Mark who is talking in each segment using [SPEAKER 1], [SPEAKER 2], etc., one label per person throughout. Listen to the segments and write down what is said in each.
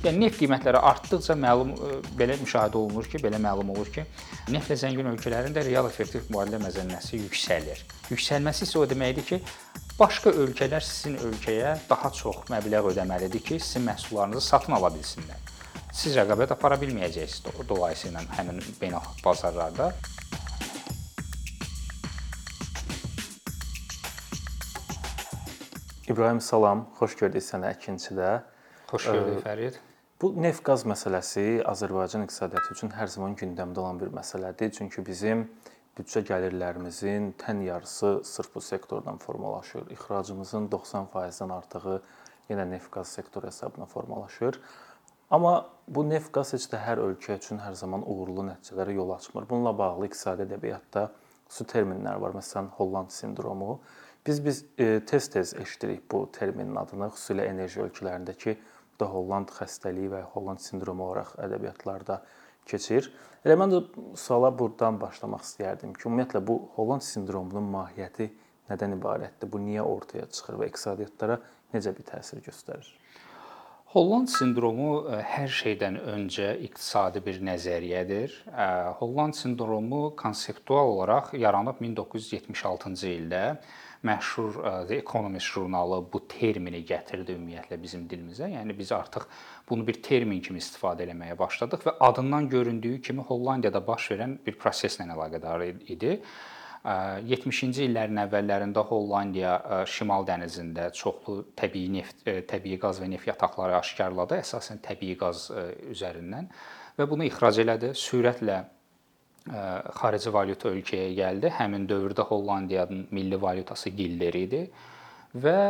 [SPEAKER 1] Yəni neft qiymətləri artdıqca məlum belə müşahidə olunur ki, belə məlum olur ki, neftlə zəngin ölkələrin də real effektiv mübadilə məzənnəsi yüksəlir. Yüksəlməsi isə o deməkdir ki, başqa ölkələr sizin ölkəyə daha çox məbləğ ödəməlidir ki, sizin məhsullarınızı satın ala bilsinlər. Siz rəqabət apara bilməyəcəksiniz dolayısıyla həmin beynəlxalq bazarlarda.
[SPEAKER 2] İbrahim salam, xoş gördük səni əkinçidə.
[SPEAKER 1] Xoş gördük Fərid.
[SPEAKER 2] Bu neft-qaz məsələsi Azərbaycan iqtisadiyyatı üçün hər zaman gündəmdə olan bir məsələdir. Çünki bizim büdcə gəlirlərimizin tən yarısı sırf bu sektordan formalaşır. İxracımızın 90%-dən artığı yenə neft-qaz sektoru hesabına formalaşır. Amma bu neft-qaz heç də hər ölkə üçün hər zaman uğurlu nəticələrə yol açmır. Bununla bağlı iqtisadi ədəbiyyatda su terminlər var. Məsələn, Holland sindromu Biz biz e, tez-tez eşidirik bu terminin adını, xüsusilə enerji ölkələrindəki da Holland xəstəliyi və Holland sindromu olaraq ədəbiyyatlarda keçir. Elə mən də suala burdan başlamaq istəyərdim ki, ümumiyyətlə bu Holland sindromunun mahiyyəti nədən ibarətdir? Bu niyə ortaya çıxır və iqtisadiyyatlara necə bir təsir göstərir?
[SPEAKER 1] Holland sindromu e, hər şeydən öncə iqtisadi bir nəzəriyyədir. E, Holland sindromu konseptual olaraq yaranıb 1976-cı ildə məşhur e, The Economist jurnalı bu termini gətirdi ümumiyyətlə bizim dilimizə. Yəni biz artıq bunu bir termin kimi istifadə etməyə başladıq və adından göründüyü kimi Hollandiyada baş verən bir proseslə əlaqədar idi. 70-ci e, illərin əvvəllərində Hollandiya Şimal dənizində çoxlu təbii neft, təbii qaz və neft yataqları aşkarladı, əsasən təbii qaz üzərindən və bunu ixrac elədi. Sürətlə xarici valyuta ölkəyə gəldi. Həmin dövrdə Hollandiyanın milli valyutası gilder idi və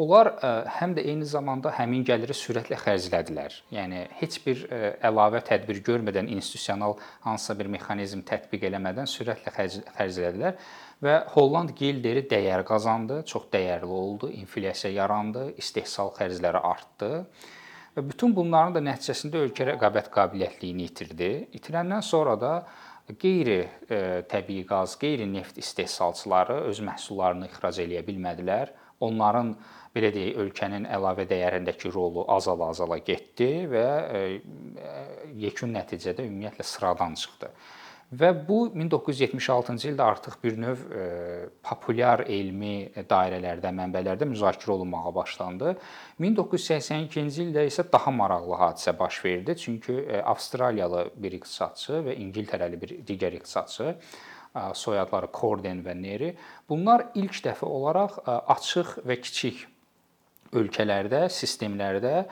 [SPEAKER 1] onlar həm də eyni zamanda həmin gəliri sürətlə xərclədilər. Yəni heç bir əlavə tədbir görmədən institusional hansısa bir mexanizm tətbiq eləmədən sürətlə xərclədilər və Holland gilderi dəyər qazandı, çox dəyərli oldu, inflyasiya yarandı, istehsal xərcləri artdı. Və bütün bunların da nəticəsində ölkə rəqabət qabiliyyətliyini itirdi. İtirəndən sonra da qeyri e, təbii qaz, qeyri-neft istehsalçıları öz məhsullarını ixrac eləyə bilmədilər. Onların belə deyək, ölkənin əlavə dəyərindəki rolu azala-azala getdi və e, yekun nəticədə ümumiyyətlə sıradan çıxdı. Və bu 1976-cı ildə artıq bir növ e, populyar elmi dairələrdə, mənbələrdə müzakirə olunmağa başlandı. 1982-ci ildə isə daha maraqlı hadisə baş verdi. Çünki e, Avstraliyalı bir iqtisadçı və İngiltərəli bir digər iqtisadçı e, soyadları Corden və Neri bunlar ilk dəfə olaraq açıq və kiçik ölkələrdə, sistemlərdə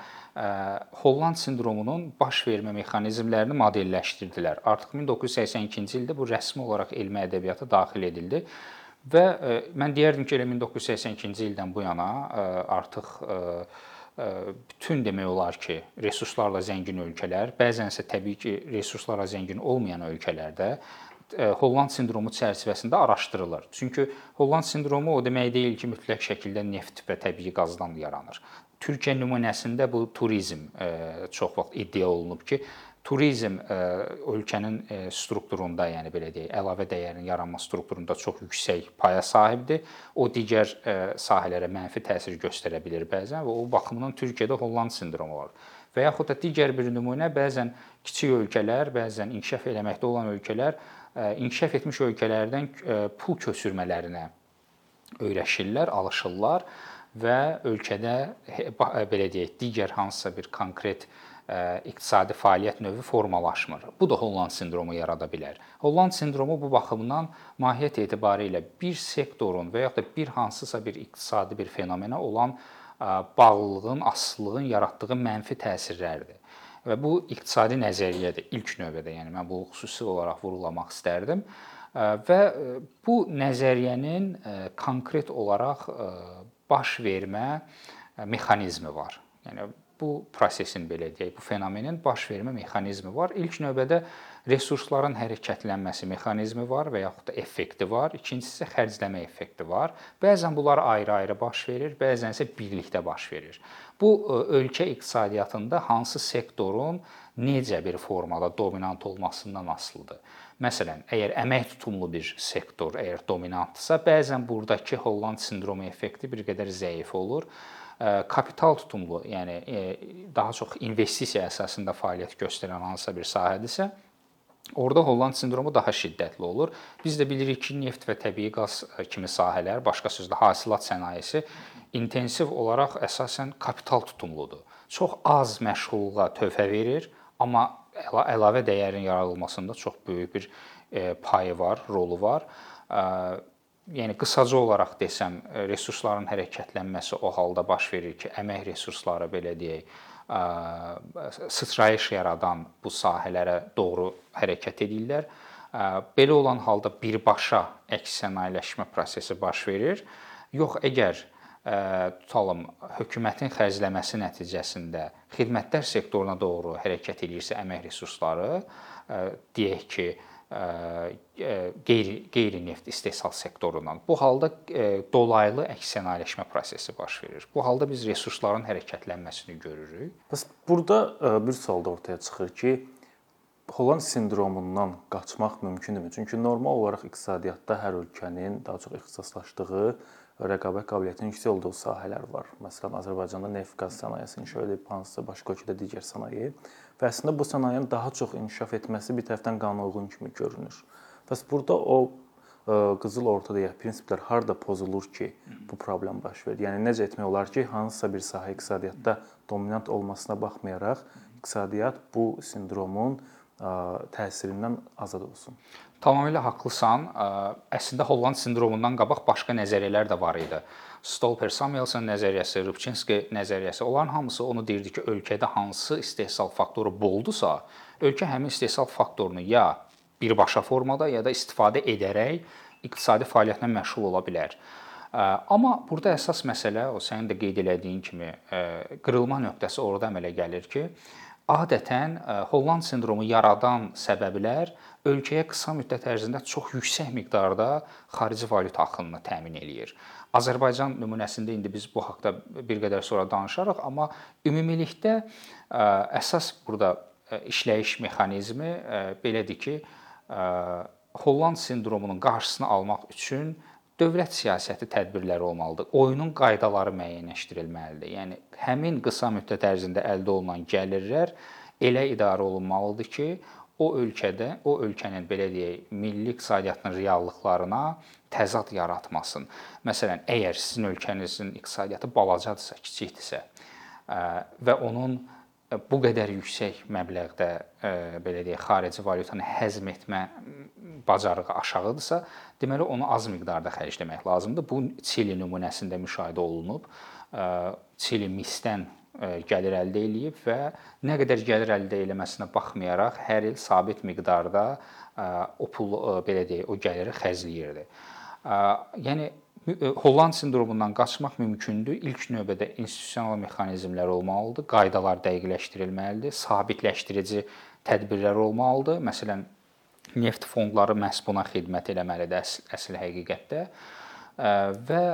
[SPEAKER 1] Holland sindromunun baş vermə mexanizmlərini modelləşdirdilər. Artıq 1982-ci ildə bu rəsmi olaraq elmi ədəbiyyata daxil edildi və mən deyərdim ki, elə 1982-ci ildən bu yana artıq bütün demək olar ki, resurslarla zəngin ölkələr, bəzən isə təbii ki, resurslarla zəngin olmayan ölkələrdə Holland sindromu çərçivəsində araşdırılır. Çünki Holland sindromu o demək deyil ki, mütləq şəkildə neft və təbii qazdan yaranır. Türkiyə nümunəsində bu turizm e, çox vaxt iddia olunub ki, turizm e, ölkənin e, strukturunda, yəni belə deyək, əlavə dəyərin yaranma strukturunda çox yüksək paya sahibdir. O digər sahələrə mənfi təsir göstərə bilər bəzən və o baxımdan Türkiyədə Holland sindromu var. Və yaxud da digər bir nümunə bəzən kiçik ölkələr, bəzən inkişaf eləməkdə olan ölkələr inkişaf etmiş ölkələrdən pul köçürmələrinə öyrəşirlər, alışırlar və ölkədə belə deyək, digər hansısa bir konkret iqtisadi fəaliyyət növü formalaşmır. Bu da Holland sindromu yarada bilər. Holland sindromu bu baxımdan mahiyyət etibarilə bir sektorun və yaxud da bir hansısa bir iqtisadi bir fenomenə olan bağlılığın, asılılığın yaratdığı mənfi təsirlərdir. Və bu iqtisadi nəzəriyyədir ilk növbədə. Yəni mən bu xüsusi olaraq vurğulamaq istərdim. Və bu nəzəriyyənin konkret olaraq baş vermə mexanizmi var. Yəni bu prosesin belə deyək, bu fenomenin baş vermə mexanizmi var. İlk növbədə resursların hərəkətlənməsi mexanizmi var və yaxud da effekti var. İkincisi isə xərcləmə effekti var. Bəzən bunlar ayrı-ayrı baş verir, bəzən isə birlikdə baş verir. Bu e, ölkə iqtisadiyyatında hansı sektorun necə bir formada dominant olmasından asılıdır. Məsələn, əgər əmək tutumlu bir sektor, əgər dominantdırsa, bəzən burdakı Holland sindromu effekti bir qədər zəif olur. Kapital tutumlu, yəni daha çox investisiya əsasında fəaliyyət göstərən hansısa bir sahədirsə, Orda Holland sindromu daha şiddətli olur. Biz də bilirik ki, neft və təbii qaz kimi sahələr, başqa sözlə hasilat sənayesi intensiv olaraq əsasən kapital tutumludur. Çox az məşğulluğa töhfə verir, amma əlavə dəyərin yaradılmasında çox böyük bir e, payı var, rolu var. Yəni qısaca olaraq desəm, resursların hərəkətlənməsi o halda baş verir ki, əmək resursları belə deyək, sıçrayış yaradan bu sahələrə doğru hərəkət edirlər. Belə olan halda birbaşa əks sənayeləşmə prosesi baş verir. Yox, əgər tutalım hökumətin xərcləməsi nəticəsində xidmətlər sektoruna doğru hərəkət edirsə əmək resursları, deyək ki, qeyri qeyri-neft istehsal sektorundan. Bu halda dolaylı əks sənayeləşmə prosesi baş verir. Bu halda biz resursların hərəkətlənməsini görürük.
[SPEAKER 2] Bəs burada bir sual da ortaya çıxır ki, Holland sindromundan qaçmaq mümkündürmü? Çünki normal olaraq iqtisadiyyatda hər ölkənin daha çox ixtisaslaşdığı rəqabət qabiliyyətinin yüksək olduğu sahələr var. Məsələn, Azərbaycanda neft-qaz sənayesinin şöyle hansısa başqa ölkədə digər sənaye və əslində bu sənayenin daha çox inkişaf etməsi bir tərəfdən qanunauyğun kimi görünür. Bəs burada o qızıl ortada ya prinsiplər harda pozulur ki, bu problem baş verir? Yəni necə etmək olar ki, hansısa bir sahə iqtisadiyyatda dominant olmasına baxmayaraq iqtisadiyyat bu sindromun təsirindən azad olsun.
[SPEAKER 1] Tamamilə haqlısan. Əslində Holland sindromundan qabaq başqa nəzəriyyələr də var idi. Stolper-Samuelson nəzəriyyəsi, Rubçinski nəzəriyyəsi, onların hamısı onu deyirdi ki, ölkədə hansı istehsal faktoru boldusa, ölkə həmin istehsal faktorunu ya birbaşa formada, ya da istifadə edərək iqtisadi fəaliyyətlə məşğul ola bilər. Amma burada əsas məsələ o sənin də qeyd elədiyin kimi qırılma nöqtəsi orada əmələ gəlir ki, adətən Holland sindromu yaradan səbəblər ölkəyə qısa müddət ərzində çox yüksək miqdarda xarici valyuta axınını təmin eləyir. Azərbaycan nümunəsində indi biz bu haqqda bir qədər sonra danışarıq, amma ümumilikdə əsas burada işləyiş mexanizmi belədir ki, Holland sindromunun qarşısını almaq üçün dövlət siyasəti tədbirləri olmalıdır. Oyunun qaydaları müəyyənləşdirilməlidir. Yəni həmin qısa müddət ərzində əldə olunan gəlirlər elə idarə olunmalıdır ki, o ölkədə, o ölkənin belə deyək, milli iqtisadiyyatının reallıqlarına təzad yaratmasın. Məsələn, əgər sizin ölkənizin iqtisadiyyatı balacadırsa, kiçikdirsə və onun bu qədər yüksək məbləğdə belə deyək, xarici valyutanı həzm etmə bacarığı aşağıdırsa, deməli onu az miqdarda xərcləmək lazımdır. Bu Çili nümunəsində müşahidə olunub. Çili misdən gəlir əldə eləyib və nə qədər gəlir əldə eləməsinə baxmayaraq hər il sabit miqdarda o pul belə deyək, o gəliri xərcləyirdi. Yəni Holland sindromundan qaçmaq mümkündür. İlk növbədə institusional mexanizmlər olmalıdır, qaydalar dəqiqləşdirilməlidir, sabitləşdirici tədbirlər olmalıdır. Məsələn, neft fondları məhz buna xidmət etməlidir əsl, əsl həqiqətdə. Və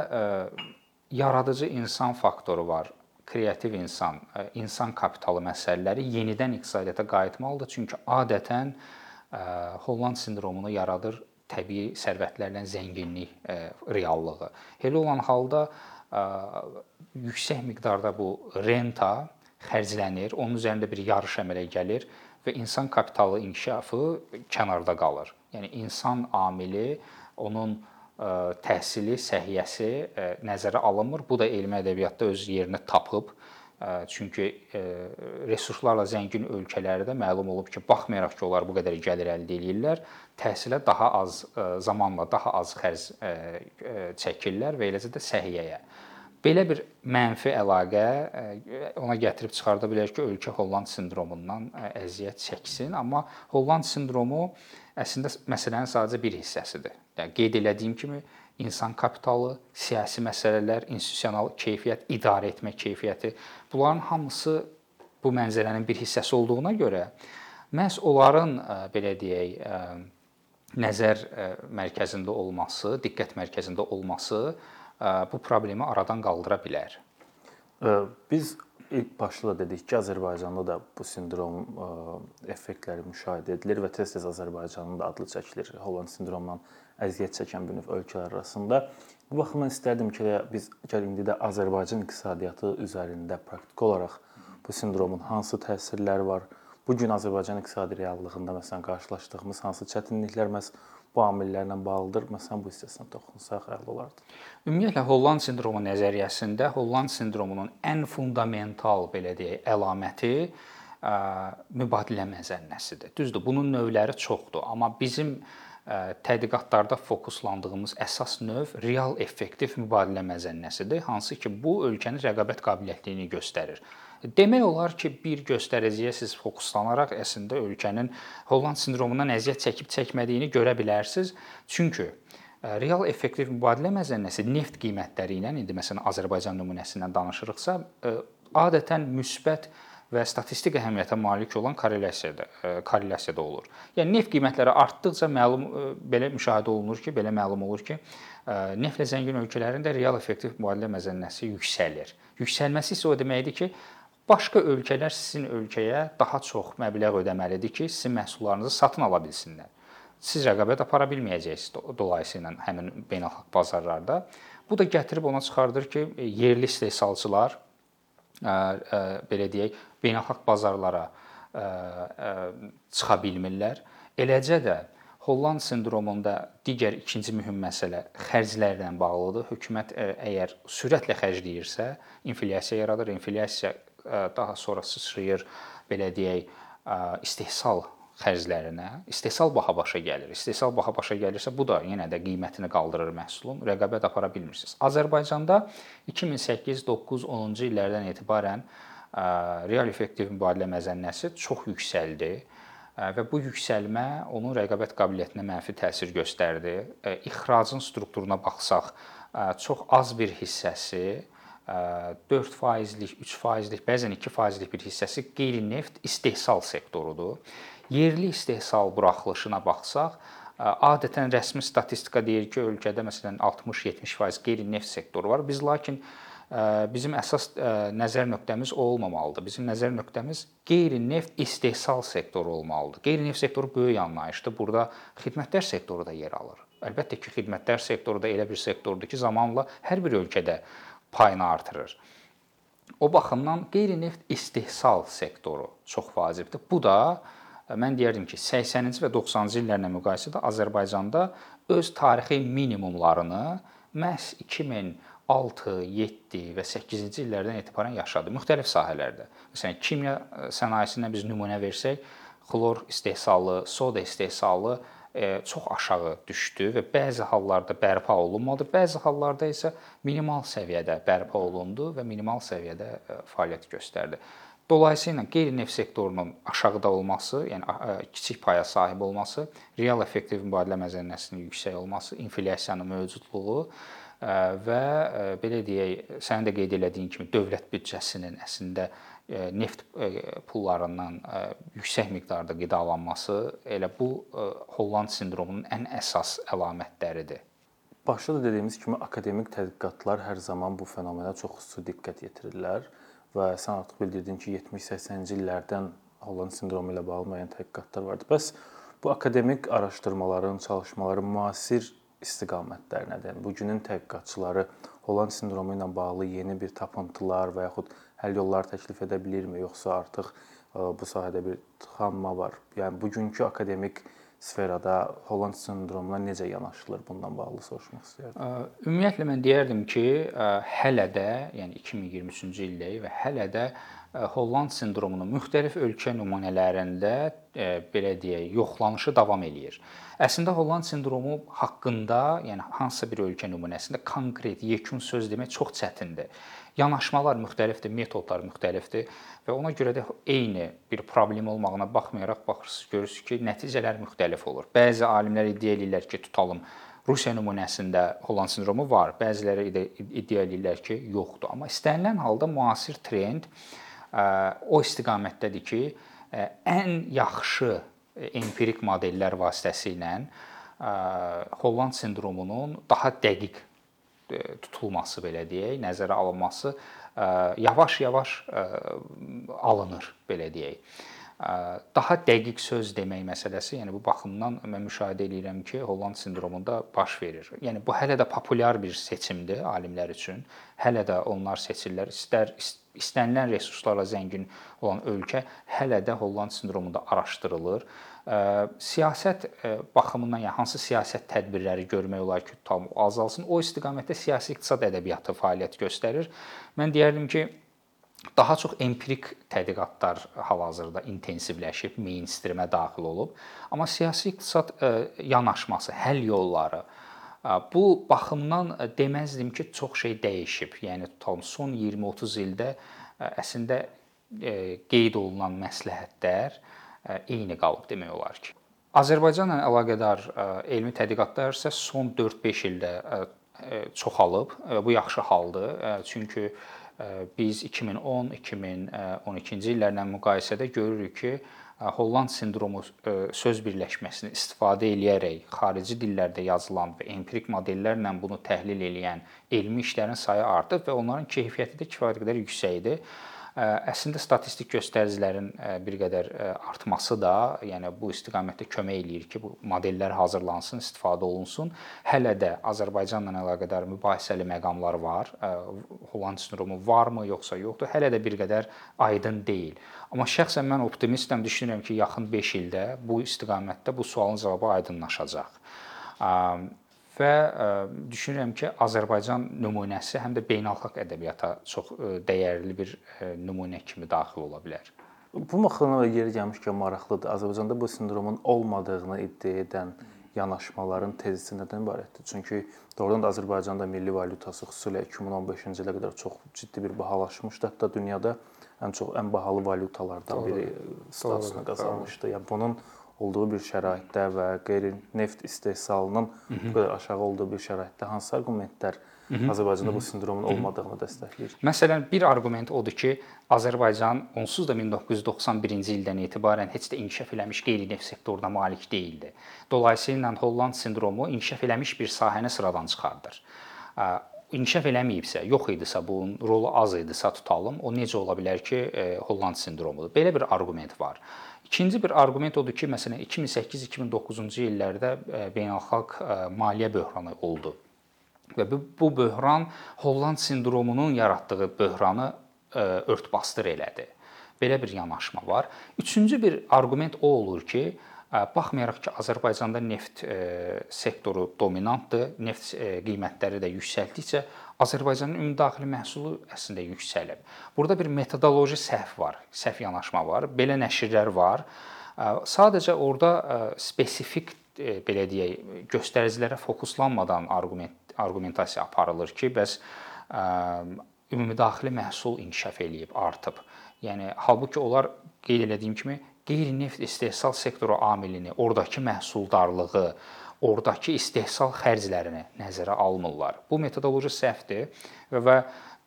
[SPEAKER 1] yaradıcı insan faktoru var kreativ insan, insan kapitalı məsələləri yenidən iqtisadiyyata qayıtmalıdır. Çünki adətən Holland sindromunu yaradır təbii sərvətlərlə zənginlik reallığı. Elə olan halda yüksək miqdarda bu renta xərclənir, onun üzərində bir yarış əmələ gəlir və insan kapitalı inkişafı kənarda qalır. Yəni insan amili onun təhsili, səhiyyəsi nəzərə alınmır. Bu da elmi ədəbiyyatda öz yerini tapıb. Çünki resurslarla zəngin ölkələrdə məlum olub ki, baxmayaraq ki, onlar bu qədər gəlir əldə edirlər, təhsilə daha az zamanla daha az xərc çəkirlər və eləcə də səhiyyəyə. Belə bir mənfi əlaqə ona gətirib çıxarda bilər ki, ölkə Holland sindromundan əziyyət çəksin, amma Holland sindromu əslində məsələnin sadəcə bir hissəsidir. Yəni qeyd elədiyim kimi insan kapitalı, siyasi məsələlər, institusional keyfiyyət, idarə etmə keyfiyyəti, bunların hamısı bu mənzərənin bir hissəsi olduğuna görə məhz onların belə deyək nəzər mərkəzində olması, diqqət mərkəzində olması bu problemi aradan qaldıra bilər.
[SPEAKER 2] Biz ilk başda da dedik ki, Azərbaycanda da bu sindrom effektləri müşahidə edilir və tez-tez Azərbaycanın da adlı çəkilir. Holland sindromundan əziyyət çəkən bir növ ölkələr arasında. Bu baxımdan istərdim ki, biz gəl indi də Azərbaycan iqtisadiyyatı üzərində praktiki olaraq bu sindromun hansı təsirləri var? Bu gün Azərbaycan iqtisadi reallığında məsələn qarşılaşdığımız hansı çətinliklər məhz bu amillərlə bağlıdır? Məsələn bu hissəsinə toxunsaq əla olardı.
[SPEAKER 1] Ümumiyyətlə Holland sindromu nəzəriyyəsində Holland sindromunun ən fundamental belə deyək əlaməti ə, mübadilə məzənnəsidir. Düzdür, bunun növləri çoxdur, amma bizim ə, tədqiqatlarda fokuslandığımız əsas növ real effektiv mübadilə məzənnəsidir, hansı ki, bu ölkənin rəqabət qabiliyyətliyini göstərir. Demək olar ki, bir göstəriciyə siz fokuslanaraq əslində ölkənin Holland sindromundan əziyyət çəkib çəkmədiyini görə bilərsiniz. Çünki e, real effektiv mübadilə məzənnəsi neft qiymətləri ilə indi məsələn Azərbaycan nümunəsindən danışırıqsa, e, adətən müsbət və statistik əhəmiyyətə malik olan korrelyasiyada e, korrelyasiyada olur. Yəni neft qiymətləri artdıkca məlum belə müşahidə olunur ki, belə məlum olur ki, neftlə zəngin ölkələrin də real effektiv mübadilə məzənnəsi yüksəlir. Yüksəlməsi isə o deməkdir ki, Başqa ölkələr sizin ölkəyə daha çox məbləğ ödəməlidir ki, sizin məhsullarınızı satın ala bilsinlər. Siz rəqabət apara bilməyəcəksiniz dolayısıyla həmin beynəlxalq bazarlarda. Bu da gətirib ona çıxardır ki, yerli istehsalçılar belə deyək, beynəlxalq bazarlara çıxa bilmirlər. Eləcə də Holland sindromunda digər ikinci mühüm məsələ xərclərlə bağlıdır. Hökumət əgər sürətlə xərcləyirsə, inflyasiya yaradır. İnflyasiya daha sonra sıçrayır belə deyək istehsal xərclərinə. İstehsal baha başa gəlir. İstehsal baha başa gəlirsə, bu da yenə də qiymətini qaldırır məhsulun. Rəqabət apara bilmirsiniz. Azərbaycanda 2008, 9, 10-cu illərdən etibarən real effektiv mübadilə məzənnəsi çox yüksəldi və bu yüksəlmə onun rəqabət qabiliyyətinə mənfi təsir göstərdi. İxracın strukturuna baxsaq, çox az bir hissəsi 4 faizlik, 3 faizlik, bəzən 2 faizlik bir hissəsi qeyri-neft istehsal sektorudur. Yerli istehsal buraxılışına baxsaq, adətən rəsmi statistika deyir ki, ölkədə məsələn 60-70% qeyri-neft sektoru var. Biz lakin bizim əsas nəzər nöqtəmiz o olmamalıdır. Bizim nəzər nöqtəmiz qeyri-neft istehsal sektoru olmalıdır. Qeyri-neft sektoru böyük anlayışdır. Burada xidmətlər sektoru da yer alır. Əlbəttə ki, xidmətlər sektoru da elə bir sektordur ki, zamanla hər bir ölkədə payını artırır. O baxımdan qeyri-neft istehsal sektoru çox vacibdir. Bu da e, mən deyərdim ki, 80-ci və 90-cı illərlə müqayisədə Azərbaycanda öz tarixi minimumlarını məhz 2006, 7 və 8-ci illərdən etibarən yaşadı müxtəlif sahələrdə. Məsələn, kimya e, sənayesindən biz nümunə versək, xlor istehsalı, soda istehsalı çox aşağı düşdü və bəzi hallarda bərpa olunmadı, bəzi hallarda isə minimal səviyyədə bərpa olundu və minimal səviyyədə e, fəaliyyət göstərdi. Dolayısıyla qeyri-neft sektorunun aşağıda olması, yəni e, kiçik paya sahib olması, real effektiv mübadilə məzənnəsinin yüksək olması, inflyasiyanın mövcudluğu və belə deyək, sənin də qeyd elədiyin kimi dövlət büdcəsinin əslində E, neft e, pullarından e, yüksək miqdarda qidalanması elə bu Holland sindromunun ən əsas əlamətləridir.
[SPEAKER 2] Başda da dediyimiz kimi akademik tədqiqatlar hər zaman bu fenomenə çox xüsusi diqqət yetirirlər və sən artıq bildirdin ki, 70-80-ci illərdən Holland sindromu ilə bağlı müəyyən tədqiqatlar vardı. Bəs bu akademik araşdırmaların, çalışmaların müasir istiqamətləri nədir? Bugünün tədqiqatçıları Holland sindromu ilə bağlı yeni bir tapıntılar və yaxud həll yolları təklif edə bilirmi, yoxsa artıq e, bu sahədə bir tıxanma var? Yəni bugünkü akademik sferada Holland sindromuna necə yanaşılır? Bundan bağlı soruşmaq istəyirdim.
[SPEAKER 1] E, ümumiyyətlə mən deyərdim ki, e, hələ də, yəni 2023-cü ildə və hələ də Holland sindromunun müxtəlif ölkə nümunələrində belə deyək, yoxlanışı davam eləyir. Əslində Holland sindromu haqqında, yəni hansısa bir ölkə nümunəsində konkret, yekun söz demək çox çətindir yanaşmalar müxtəlifdir, metodlar müxtəlifdir və ona görə də eyni bir problem olmağına baxmayaraq baxırsınız, görürsüz ki, nəticələr müxtəlif olur. Bəzi alimlər iddia edirlər ki, tutalım Rusiya nümunəsində Holland sindromu var, bəziləri iddia edirlər ki, yoxdur. Amma istənilən halda müasir trend o istiqamətdədir ki, ən yaxşı empirik modellər vasitəsilə Holland sindromunun daha dəqiq tutulması belə deyək, nəzərə alınması yavaş-yavaş alınır belə deyək daha dəqiq söz demək məsələsi, yəni bu baxımdan mən müşahidə edirəm ki, Holland sindromunda baş verir. Yəni bu hələ də populyar bir seçimdir alimlər üçün. Hələ də onlar seçirlər. İstər istənilən resurslarla zəngin olan ölkə hələ də Holland sindromunda araşdırılır. Siyasət baxımından yəni hansı siyasət tədbirləri görmək olar ki, tam azalsın. O istiqamətdə siyasi iqtisad ədəbiyyatı fəaliyyət göstərir. Mən deyərdim ki, daha çox empirik tədqiqatlar hal-hazırda intensivləşib, mainstreamə daxil olub. Amma siyasi iqtisad e, yanaşması, həll yolları e, bu baxımdan e, deməzdim ki, çox şey dəyişib. Yəni tutalım son 20-30 ildə əslində qeyd olunan məsləhətlər eyni qalıb demək olar ki. Azərbaycanla əlaqədar elmi tədqiqatlar isə son 4-5 ildə çoxalıb. Bu yaxşı haldır. Çünki biz 2010-2012-ci illərlə müqayisədə görürük ki, Holland sindromu söz birləşməsini istifadə eləyərək xarici dillərdə yazılan və empirik modellərlə bunu təhlil edən elmi işlərin sayı artıb və onların keyfiyyəti də kifayət qədər yüksəkdir. Əslində statistik göstəricilərin bir qədər artması da, yəni bu istiqamətdə kömək eləyir ki, bu modellər hazırlansın, istifadə olunsun. Hələ də Azərbaycanla əlaqədar mübahisəli məqamlar var. Holland sindromu varmı, yoxsa yoxdur? Hələ də bir qədər aydın deyil. Amma şəxsən mən optimistəm, düşünürəm ki, yaxın 5 ildə bu istiqamətdə bu sualın cavabı aydınlaşacaq və düşünürəm ki, Azərbaycan nümunəsi həm də beynəlxalq ədəbiyyata çox dəyərli bir nümunə kimi daxil ola bilər.
[SPEAKER 2] Bu da yeri gəlmişkən maraqlıdır. Azərbaycanda bu sindromun olmadığını iddia edən yanaşmaların tezisi nədən ibarətdir? Çünki doğrudan da Azərbaycanda milli valyutası xüsusilə 2015-ci ilə qədər çox ciddi bir bahalaşmışdı. Hətta dünyada ən çox ən bahalı valyutalardan biri statusunu qazanmışdı. Yəni bunun olduğu bir şəraitdə və qeyri-neft istehsalının bu qədər aşağı olduğu bir şəraitdə hansı arqumentlər Azərbaycanda bu sindromun olmadığını dəstəkləyir?
[SPEAKER 1] Məsələn, bir arqument odur ki, Azərbaycan onsuz da 1991-ci ildən etibarən heç də inkişaf eləmiş qeyri-neft sektoruna malik deyildi. Dolayısıyla Holland sindromu inkişaf eləmiş bir sahəni sıradan çıxardır inkişaf eləməyibsə, yox idisə, bunun rolu az idisə tutalım, o necə ola bilər ki, Holland sindromudur? Belə bir arqument var. İkinci bir arqument odur ki, məsələn 2008-2009-cu illərdə e, beynəlxalq e, maliyyə böhranı oldu. Və bu, böhran Holland sindromunun yaratdığı böhranı e, örtbasdır elədi. Belə bir yanaşma var. Üçüncü bir arqument o olur ki, baxmayaraq ki, Azərbaycanda neft sektoru dominantdır, neft qiymətləri də yüksəldikcə Azərbaycanın ümumdaxili məhsulu əslində yüksəlib. Burada bir metodoloji səhv var, səhv yanaşma var. Belə nəşrlər var. Sadəcə orada spesifik belə deyək, göstəricilərə fokuslanmadan argument argumentasiya aparılır ki, bəs ümumdaxili məhsul inkişaf eləyib, artıb. Yəni halbuki onlar qeyd etdiyim kimi qeyri-neft istehsal sektoru amilini, ordakı məhsuldarlığı, ordakı istehsal xərclərini nəzərə almırlar. Bu metodoloji səhvdir və,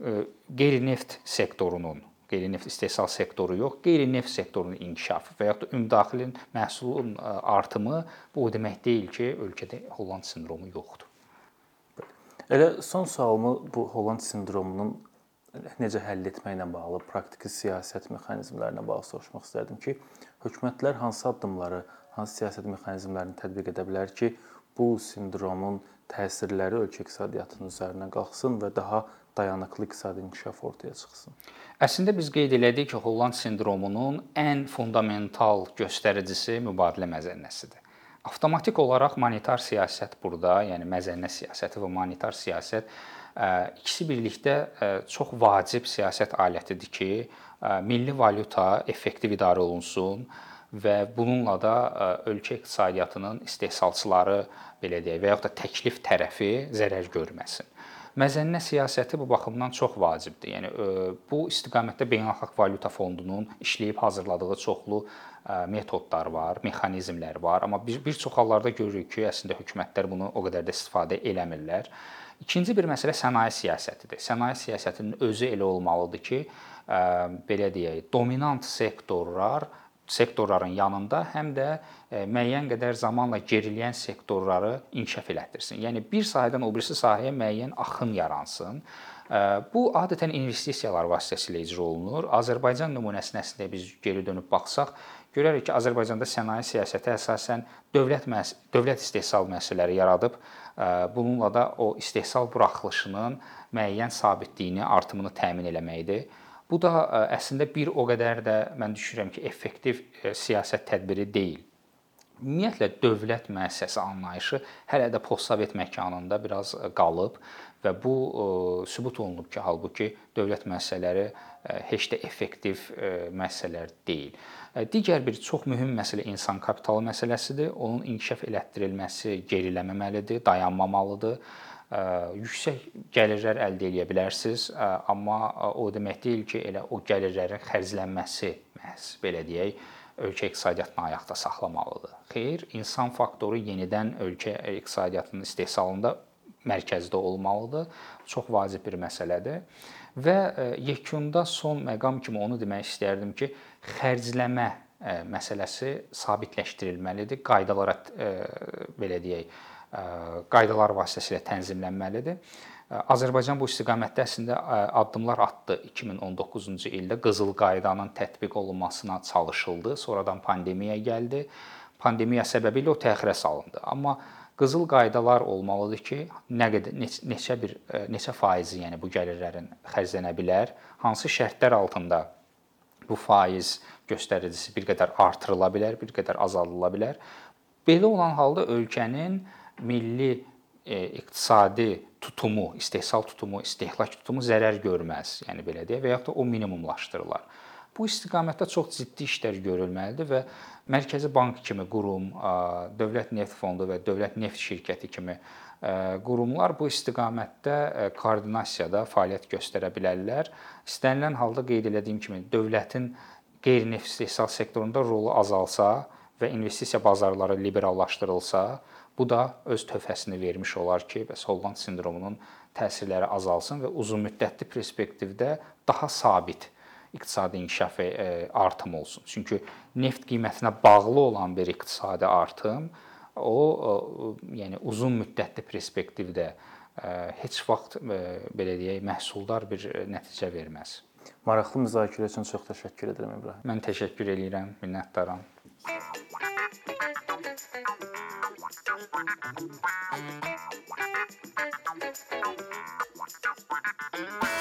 [SPEAKER 1] e, qeyri-neft sektorunun qeyri-neft istehsal sektoru yox, qeyri-neft sektorunun inkişafı və ya da ümumdaxili məhsulun e, artımı bu o demək deyil ki, ölkədə Holland sindromu yoxdur.
[SPEAKER 2] Elə son sualımı bu Holland sindromunun necə həll etməklə bağlı praktiki siyasət mexanizmlərinə bağlı soruşmaq istərdim ki, hökumətlər hansı addımları hansı siyasət mexanizmlərini tətbiq edə bilər ki, bu sindromun təsirləri ölkə iqtisadiyyatının üzərinə qalxsın və daha dayanıqlı iqtisadi inkişaf ortaya çıxsın.
[SPEAKER 1] Əslində biz qeyd elədik ki, Holland sindromunun ən fundamental göstəricisi mübadilə məzənnəsidir. Avtomatik olaraq monetar siyasət burada, yəni məzənnə siyasəti və monetar siyasət ikisi birlikdə çox vacib siyasət alətidir ki, milli valyuta effektiv idarə olunsun və bununla da ölkə iqtisadiyyatının istehsalçıları belə deyək və yaxud da təklif tərəfi zərər görməsin. Məzənnə siyasəti bu baxımdan çox vacibdir. Yəni bu istiqamətdə Beynəlxalq Valyuta Fondunun işləyib hazırladığı çoxlu metodlar var, mexanizmlər var, amma bir bir çox hallarda görürük ki, əslində hökumətlər bunu o qədər də istifadə eləmirlər. İkinci bir məsələ sənaye siyasətidir. Sənaye siyasətinin özü elə olmalıdır ki, belə deyək, dominant sektorlar sektorların yanında həm də müəyyən qədər zamanla geriləyən sektorları inkişaf elətdirsin. Yəni bir sahədən o birisi sahəyə müəyyən axın yaransın. Bu adətən investisiyalar vasitəsilə icra olunur. Azərbaycan nümunəsinə əslində biz geri dönüb baxsaq, görərik ki, Azərbaycanda sənaye siyasəti əsasən dövlət dövlət istehsal müəssisələri yaradıb, bununla da o istehsal buraxılışının müəyyən sabitliyini, artımını təmin etməkdir. Bu da əslində bir o qədər də mən düşünürəm ki, effektiv siyasət tədbiri deyil. Ümumiyyətlə dövlət müəssisəsi anlayışı hələ də postsovet məkanında biraz qalıb və bu sübut olunub ki, halbuki dövlət müəssisələri heç də effektiv müəssisələr deyil. Digər bir çox mühüm məsələ insan kapitalı məsələsidir. Onun inkişaf elətdirilməsi geriləməməlidir, dayanmamalıdır yüksək gəlirlər əldə edə bilərsiniz, amma o demək deyil ki, elə o gəlirlərin xərclənməsi məhz belə deyək, ölkə iqtisadiyyatını ayaqda saxlamalıdır. Xeyr, insan faktoru yenidən ölkə iqtisadiyyatının istehsalında mərkəzdə olmalıdır. Çox vacib bir məsələdir. Və yekunda son məqam kimi onu demək istərdim ki, xərcləmə məsələsi sabitləşdirilməlidir. Qaydalara belə deyək, qaydalar vasitəsilə tənzimlənməlidir. Azərbaycan bu istiqamətdə əslində addımlar atdı. 2019-cu ildə qızıl qaydanın tətbiq olunmasına çalışıldı. Sonradan pandemiya gəldi. Pandemiya səbəbilə o təxirə salındı. Amma qızıl qaydalar olmalıdır ki, nə qədər neçə bir neçə faizi, yəni bu gəlirlərin xərclənə bilər, hansı şərtlər altında bu faiz göstəricisi bir qədər artırıla bilər, bir qədər azaldıla bilər. Belə olan halda ölkənin milli iqtisadi tutumu, istehsal tutumu, istehlak tutumu zərər görməz, yəni belə deyək və ya da o minimumlaşdırılar. Bu istiqamətdə çox ciddi işlər görülməlidir və Mərkəzi Bank kimi qurum, Dövlət Neft Fondu və Dövlət Neft şirkəti kimi qurumlar bu istiqamətdə koordinasiyada fəaliyyət göstərə bilərlər. İstənilən halda qeyd etdiyim kimi dövlətin qeyri-neft istehsal sektorunda rolu azalsa və investisiya bazarları liberallaşdırılsa, Bu da öz töhfəsini vermiş olar ki, bəs Holland sindromunun təsirləri azalsın və uzunmüddətli perspektivdə daha sabit iqtisadi inkişaf və e, artım olsun. Çünki neft qiymətinə bağlı olan bir iqtisadi artım o yəni uzun müddətli perspektivdə e, heç vaxt e, belə deyək, məhsuldar bir nəticə verməz.
[SPEAKER 2] Maraqlı müzakirə üçün çox təşəkkür edirəm İbrahim.
[SPEAKER 1] Mən təşəkkür edirəm, minnətdaram. Thank you.